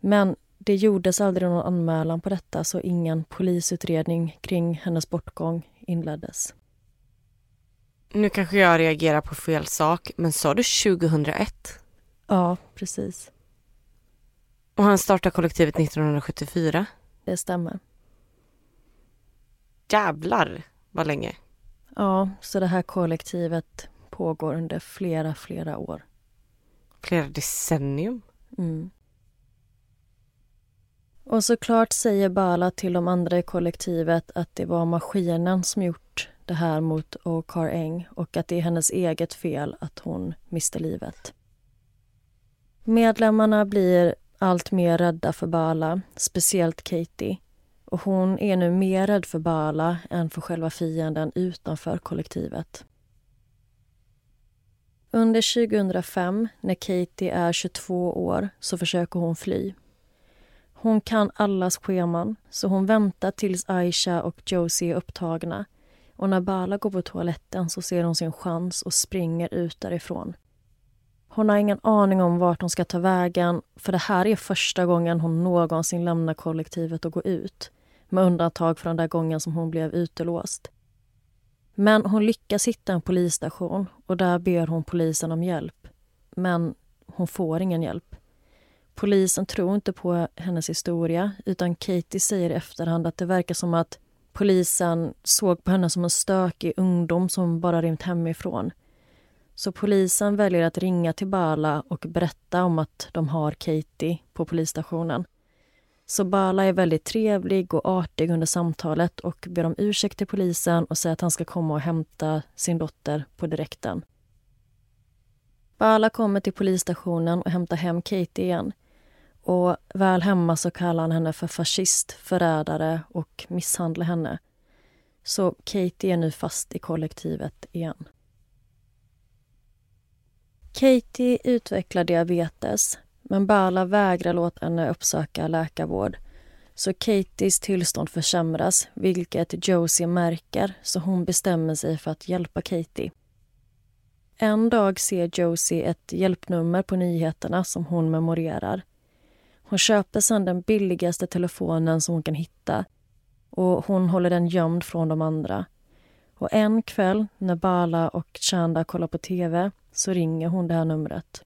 Men det gjordes aldrig någon anmälan på detta så ingen polisutredning kring hennes bortgång inleddes. Nu kanske jag reagerar på fel sak, men sa du 2001? Ja, precis. Och han startade kollektivet 1974? Det stämmer. Jävlar vad länge. Ja, så det här kollektivet pågår under flera, flera år. Flera decennium? Mm. Och såklart säger Bala till de andra i kollektivet att det var maskinen som gjort det här mot Okar Eng och att det är hennes eget fel att hon miste livet. Medlemmarna blir allt mer rädda för Bala, speciellt Katie. Och hon är nu mer rädd för Bala än för själva fienden utanför kollektivet. Under 2005, när Katie är 22 år, så försöker hon fly. Hon kan allas scheman, så hon väntar tills Aisha och Josie är upptagna. Och när Bala går på toaletten så ser hon sin chans och springer ut därifrån. Hon har ingen aning om vart hon ska ta vägen för det här är första gången hon någonsin lämnar kollektivet och går ut. Med undantag för den där gången som hon blev utelåst. Men hon lyckas hitta en polisstation och där ber hon polisen om hjälp. Men hon får ingen hjälp. Polisen tror inte på hennes historia utan Katie säger i efterhand att det verkar som att polisen såg på henne som en stökig ungdom som bara rymt hemifrån. Så polisen väljer att ringa till Bala och berätta om att de har Katie på polisstationen. Så Bala är väldigt trevlig och artig under samtalet och ber om ursäkt till polisen och säger att han ska komma och hämta sin dotter på direkten. Bala kommer till polisstationen och hämtar hem Katie igen. Och väl hemma så kallar han henne för fascist, förrädare och misshandlar henne. Så Katie är nu fast i kollektivet igen. Katie utvecklar diabetes men Bala vägrar låta henne uppsöka läkarvård. Så Katies tillstånd försämras, vilket Josie märker så hon bestämmer sig för att hjälpa Katie. En dag ser Josie ett hjälpnummer på nyheterna som hon memorerar. Hon köper sedan den billigaste telefonen som hon kan hitta och hon håller den gömd från de andra. Och en kväll när Bala och Chanda kollar på tv så ringer hon det här numret.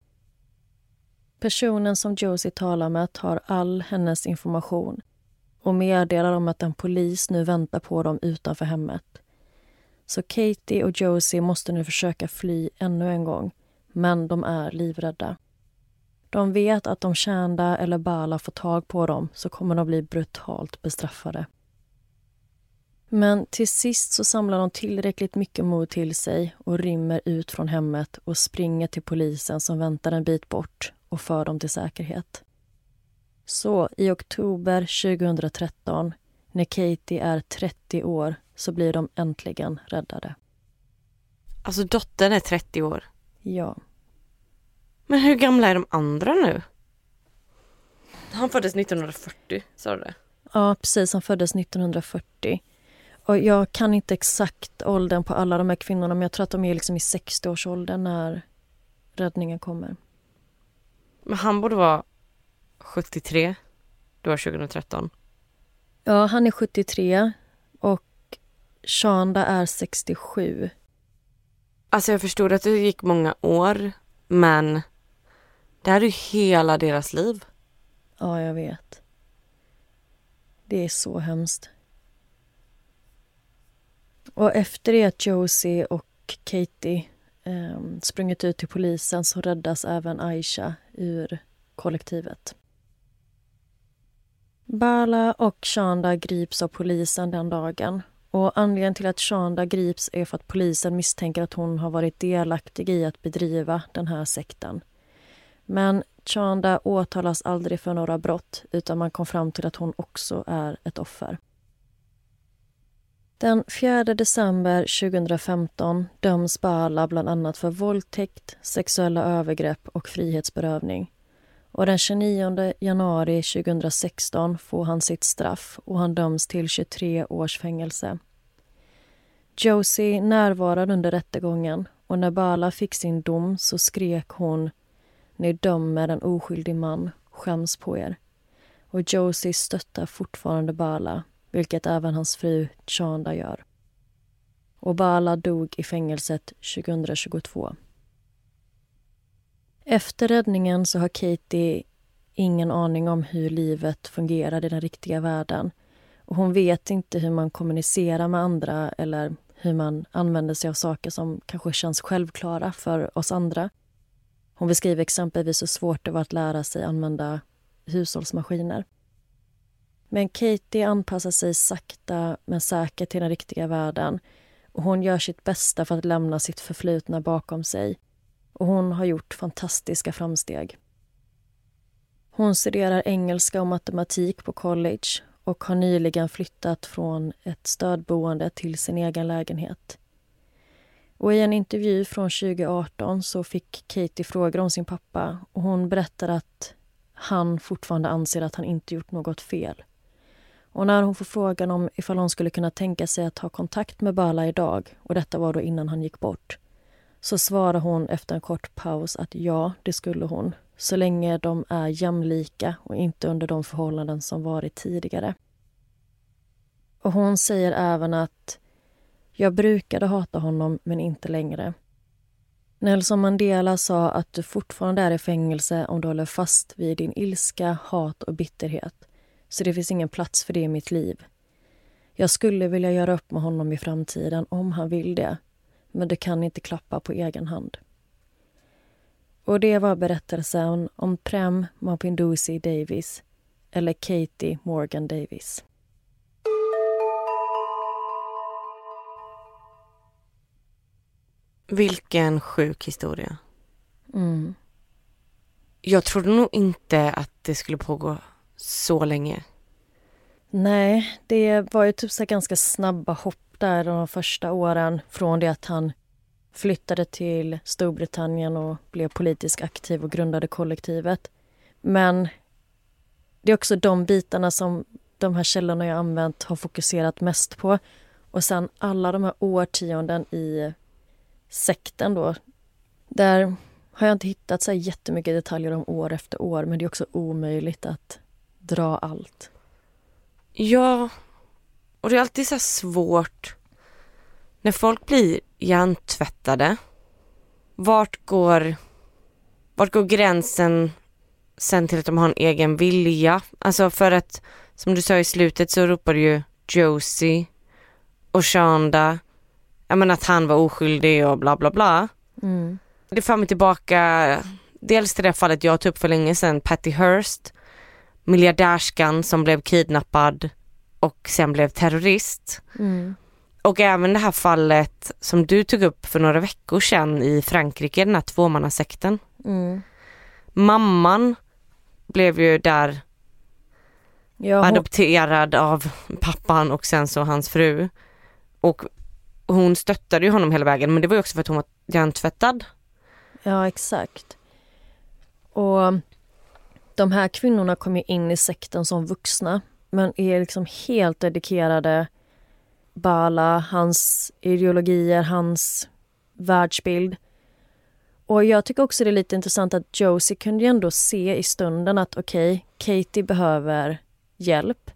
Personen som Josie talar med tar all hennes information och meddelar om att en polis nu väntar på dem utanför hemmet. Så Katie och Josie måste nu försöka fly ännu en gång, men de är livrädda. De vet att om Shanda eller Bala får tag på dem så kommer de bli brutalt bestraffade. Men till sist så samlar de tillräckligt mycket mod till sig och rymmer ut från hemmet och springer till polisen som väntar en bit bort och för dem till säkerhet. Så i oktober 2013, när Katie är 30 år, så blir de äntligen räddade. Alltså dottern är 30 år? Ja. Men hur gamla är de andra nu? Han föddes 1940, sa du det? Ja, precis. Han föddes 1940. Och jag kan inte exakt åldern på alla de här kvinnorna men jag tror att de är liksom i 60-årsåldern när räddningen kommer. Men han borde vara 73, då 2013. Ja, han är 73 och Shanda är 67. Alltså jag förstod att det gick många år, men det här är ju hela deras liv. Ja, jag vet. Det är så hemskt. Och efter det att Josie och Katie eh, sprungit ut till polisen så räddas även Aisha ur kollektivet. Bala och Shanda grips av polisen den dagen. Och Anledningen till att Shanda grips är för att polisen misstänker att hon har varit delaktig i att bedriva den här sekten. Men Chanda åtalas aldrig för några brott utan man kom fram till att hon också är ett offer. Den 4 december 2015 döms Bala bland annat för våldtäkt, sexuella övergrepp och frihetsberövning. Och den 29 januari 2016 får han sitt straff och han döms till 23 års fängelse. Josie närvarade under rättegången och när Bala fick sin dom så skrek hon ni dömer en oskyldig man, skäms på er. Och Josie stöttar fortfarande Bala, vilket även hans fru Chanda gör. Och Bala dog i fängelset 2022. Efter räddningen så har Katie ingen aning om hur livet fungerar i den riktiga världen. Och hon vet inte hur man kommunicerar med andra eller hur man använder sig av saker som kanske känns självklara för oss andra. Hon beskriver exempelvis hur svårt det var att lära sig använda hushållsmaskiner. Men Katie anpassar sig sakta men säkert till den riktiga världen och hon gör sitt bästa för att lämna sitt förflutna bakom sig. Och hon har gjort fantastiska framsteg. Hon studerar engelska och matematik på college och har nyligen flyttat från ett stödboende till sin egen lägenhet. Och I en intervju från 2018 så fick Katie frågor om sin pappa och hon berättade att han fortfarande anser att han inte gjort något fel. Och när hon får frågan om ifall hon skulle kunna tänka sig att ha kontakt med Bala idag och detta var då innan han gick bort så svarar hon efter en kort paus att ja, det skulle hon så länge de är jämlika och inte under de förhållanden som varit tidigare. Och Hon säger även att jag brukade hata honom, men inte längre. Nelson Mandela sa att du fortfarande är i fängelse om du håller fast vid din ilska, hat och bitterhet. Så det finns ingen plats för det i mitt liv. Jag skulle vilja göra upp med honom i framtiden om han vill det. Men det kan inte klappa på egen hand. Och det var berättelsen om Prem Mapinduzi Davis eller Katie Morgan Davis. Vilken sjuk historia. Mm. Jag trodde nog inte att det skulle pågå så länge. Nej, det var ju typ så ganska snabba hopp där de första åren från det att han flyttade till Storbritannien och blev politiskt aktiv och grundade kollektivet. Men det är också de bitarna som de här källorna jag använt har fokuserat mest på. Och sen alla de här årtionden i sekten då. Där har jag inte hittat så jättemycket detaljer om år efter år men det är också omöjligt att dra allt. Ja, och det är alltid så svårt när folk blir hjärntvättade. Vart går, vart går gränsen sen till att de har en egen vilja? Alltså för att som du sa i slutet så ropar ju Josie och Shonda ja men att han var oskyldig och bla bla bla. Mm. Det för mig tillbaka dels till det fallet jag tog upp för länge sedan, Patty Hearst, miljardärskan som blev kidnappad och sen blev terrorist. Mm. Och även det här fallet som du tog upp för några veckor sedan i Frankrike, den här tvåmannasekten. Mm. Mamman blev ju där Ja, hon, adopterad av pappan och sen så hans fru. Och hon stöttade ju honom hela vägen men det var ju också för att hon var hjärntvättad. ja, exakt. Och de här kvinnorna kom ju in i sekten som vuxna men är liksom helt dedikerade Bala, hans ideologier, hans världsbild. Och jag tycker också det är lite intressant att Josie kunde ju ändå se i stunden att okej, okay, Katie behöver hjälp.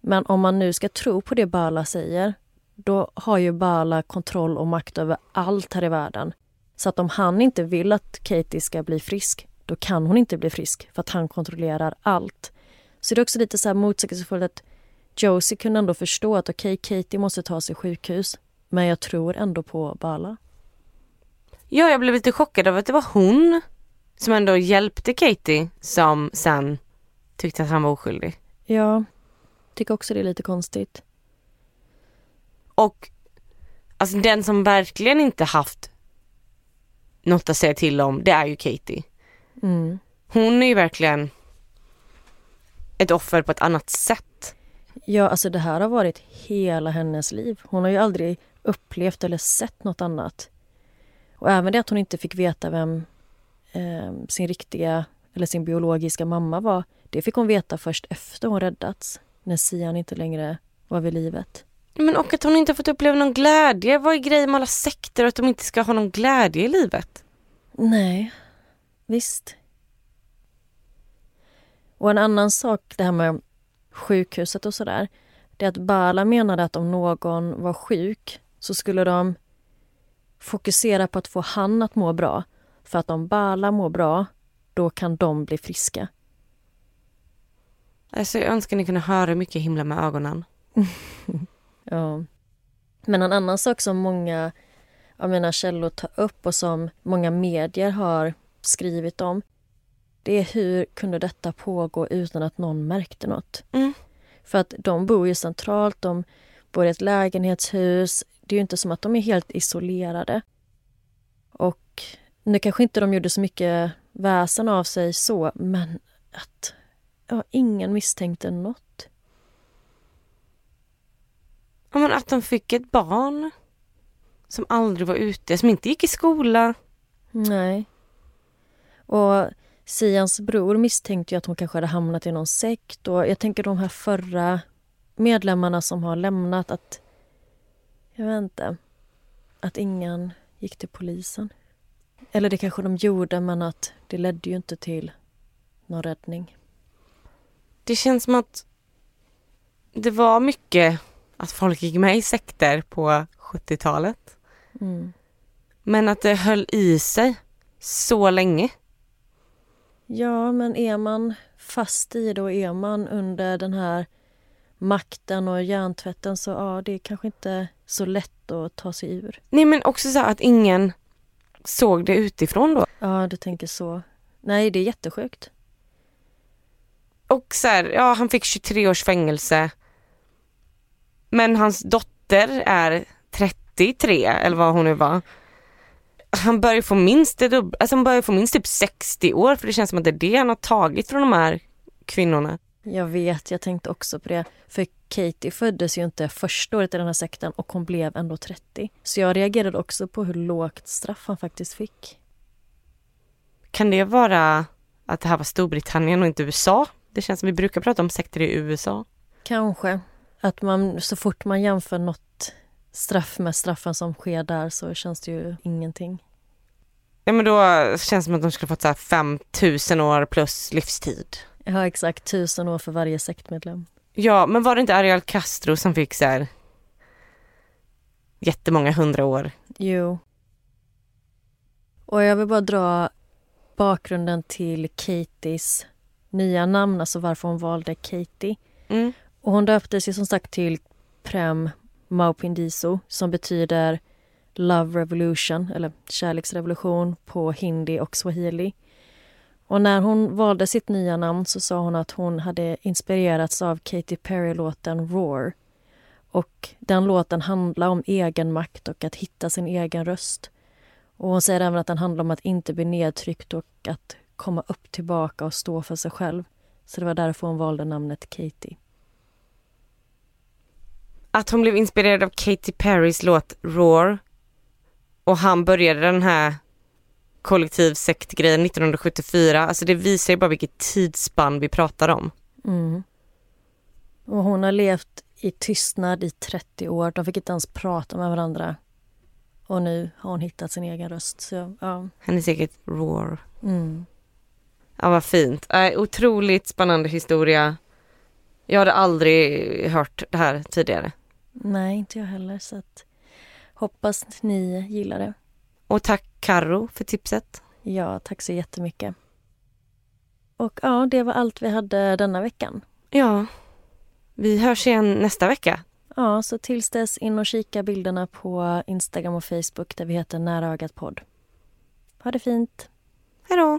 Men om man nu ska tro på det Bala säger då har ju Bala kontroll och makt över allt här i världen. Så att om han inte vill att Katie ska bli frisk, då kan hon inte bli frisk för att han kontrollerar allt. Så det är också lite så här motsägelsefullt att Josie kunde ändå förstå att okej, okay, Katie måste ta sig sjukhus, men jag tror ändå på Bala. Ja, jag blev lite chockad av att det var hon som ändå hjälpte Katie som sen tyckte att han var oskyldig. Ja, tycker också det är lite konstigt. Och alltså den som verkligen inte haft något att säga till om, det är ju Katie. Mm. Hon är ju verkligen ett offer på ett annat sätt. Ja, alltså det här har varit hela hennes liv. Hon har ju aldrig upplevt eller sett något annat. Och även det att hon inte fick veta vem eh, sin riktiga eller sin biologiska mamma var, det fick hon veta först efter hon räddats, när Sian inte längre var vid livet. Men och att hon inte fått uppleva någon glädje. Vad är grejen med alla sekter och att de inte ska ha någon glädje i livet? Nej, visst. Och en annan sak, det här med sjukhuset och sådär, det är att Bala menade att om någon var sjuk så skulle de fokusera på att få han att må bra. För att om Bala mår bra, då kan de bli friska. Alltså jag önskar ni kunde höra mycket jag himlar med ögonen. Ja. Men en annan sak som många av mina källor tar upp och som många medier har skrivit om det är hur kunde detta pågå utan att någon märkte något? Mm. För att de bor ju centralt, de bor i ett lägenhetshus. Det är ju inte som att de är helt isolerade. Och nu kanske inte de gjorde så mycket väsen av sig så, men att ja, ingen misstänkte något. Ja, men att de fick ett barn som aldrig var ute, som inte gick i skola. Nej. Och Sians bror misstänkte ju att hon kanske hade hamnat i någon sekt och jag tänker de här förra medlemmarna som har lämnat att... Jag vet inte. Att ingen gick till polisen. Eller det kanske de gjorde men att det ledde ju inte till någon räddning. Det känns som att det var mycket att folk gick med i sekter på 70-talet. Mm. Men att det höll i sig så länge. Ja, men är man fast i det och är man under den här makten och hjärntvätten så ja, det är kanske inte så lätt att ta sig ur. Nej men också så att ingen såg det utifrån då. Ja, du tänker så. Nej, det är jättesjukt. Och så här, ja han fick 23 års fängelse. Men hans dotter är 33 eller vad hon nu var. Han börjar få minst det dubbla, alltså han börjar få minst typ 60 år för det känns som att det är det han har tagit från de här kvinnorna. Jag vet, jag tänkte också på det. För Katie föddes ju inte första året i den här sekten och hon blev ändå 30. Så jag reagerade också på hur lågt straff han faktiskt fick. Kan det vara att det här var Storbritannien och inte USA? Det känns som vi brukar prata om sekter i USA. Kanske. Att man så fort man jämför något straff med straffen som sker där så känns det ju ingenting. Ja men då känns det som att de skulle fått så här 5000 år plus livstid. Ja exakt, tusen år för varje sektmedlem. Ja men var det inte Ariel Castro som fick så här jättemånga hundra år? Jo. Och jag vill bara dra bakgrunden till Katies nya namn, alltså varför hon valde Katie. Mm. Och hon döptes ju som sagt till Prem Maupindiso som betyder Love Revolution, eller kärleksrevolution på hindi och swahili. Och när hon valde sitt nya namn så sa hon att hon hade inspirerats av Katy Perry-låten Roar. Och den låten handlar om egenmakt och att hitta sin egen röst. Och hon säger även att den handlar om att inte bli nedtryckt och att komma upp tillbaka och stå för sig själv. Så det var därför hon valde namnet Katie. Att hon blev inspirerad av Katy Perrys låt Roar och han började den här kollektivsektgrejen 1974. Alltså det visar ju bara vilket tidsspann vi pratar om. Mm. Och hon har levt i tystnad i 30 år. De fick inte ens prata med varandra. Och nu har hon hittat sin egen röst. Så, ja. Hennes eget Roar. Mm. Ja vad fint. Äh, otroligt spännande historia. Jag hade aldrig hört det här tidigare. Nej, inte jag heller. Så att, hoppas ni gillar det. Och tack Karo för tipset. Ja, tack så jättemycket. Och ja, det var allt vi hade denna veckan. Ja, vi hörs igen nästa vecka. Ja, så tills dess in och kika bilderna på Instagram och Facebook där vi heter Nära ögat podd. Ha det fint. Hej då!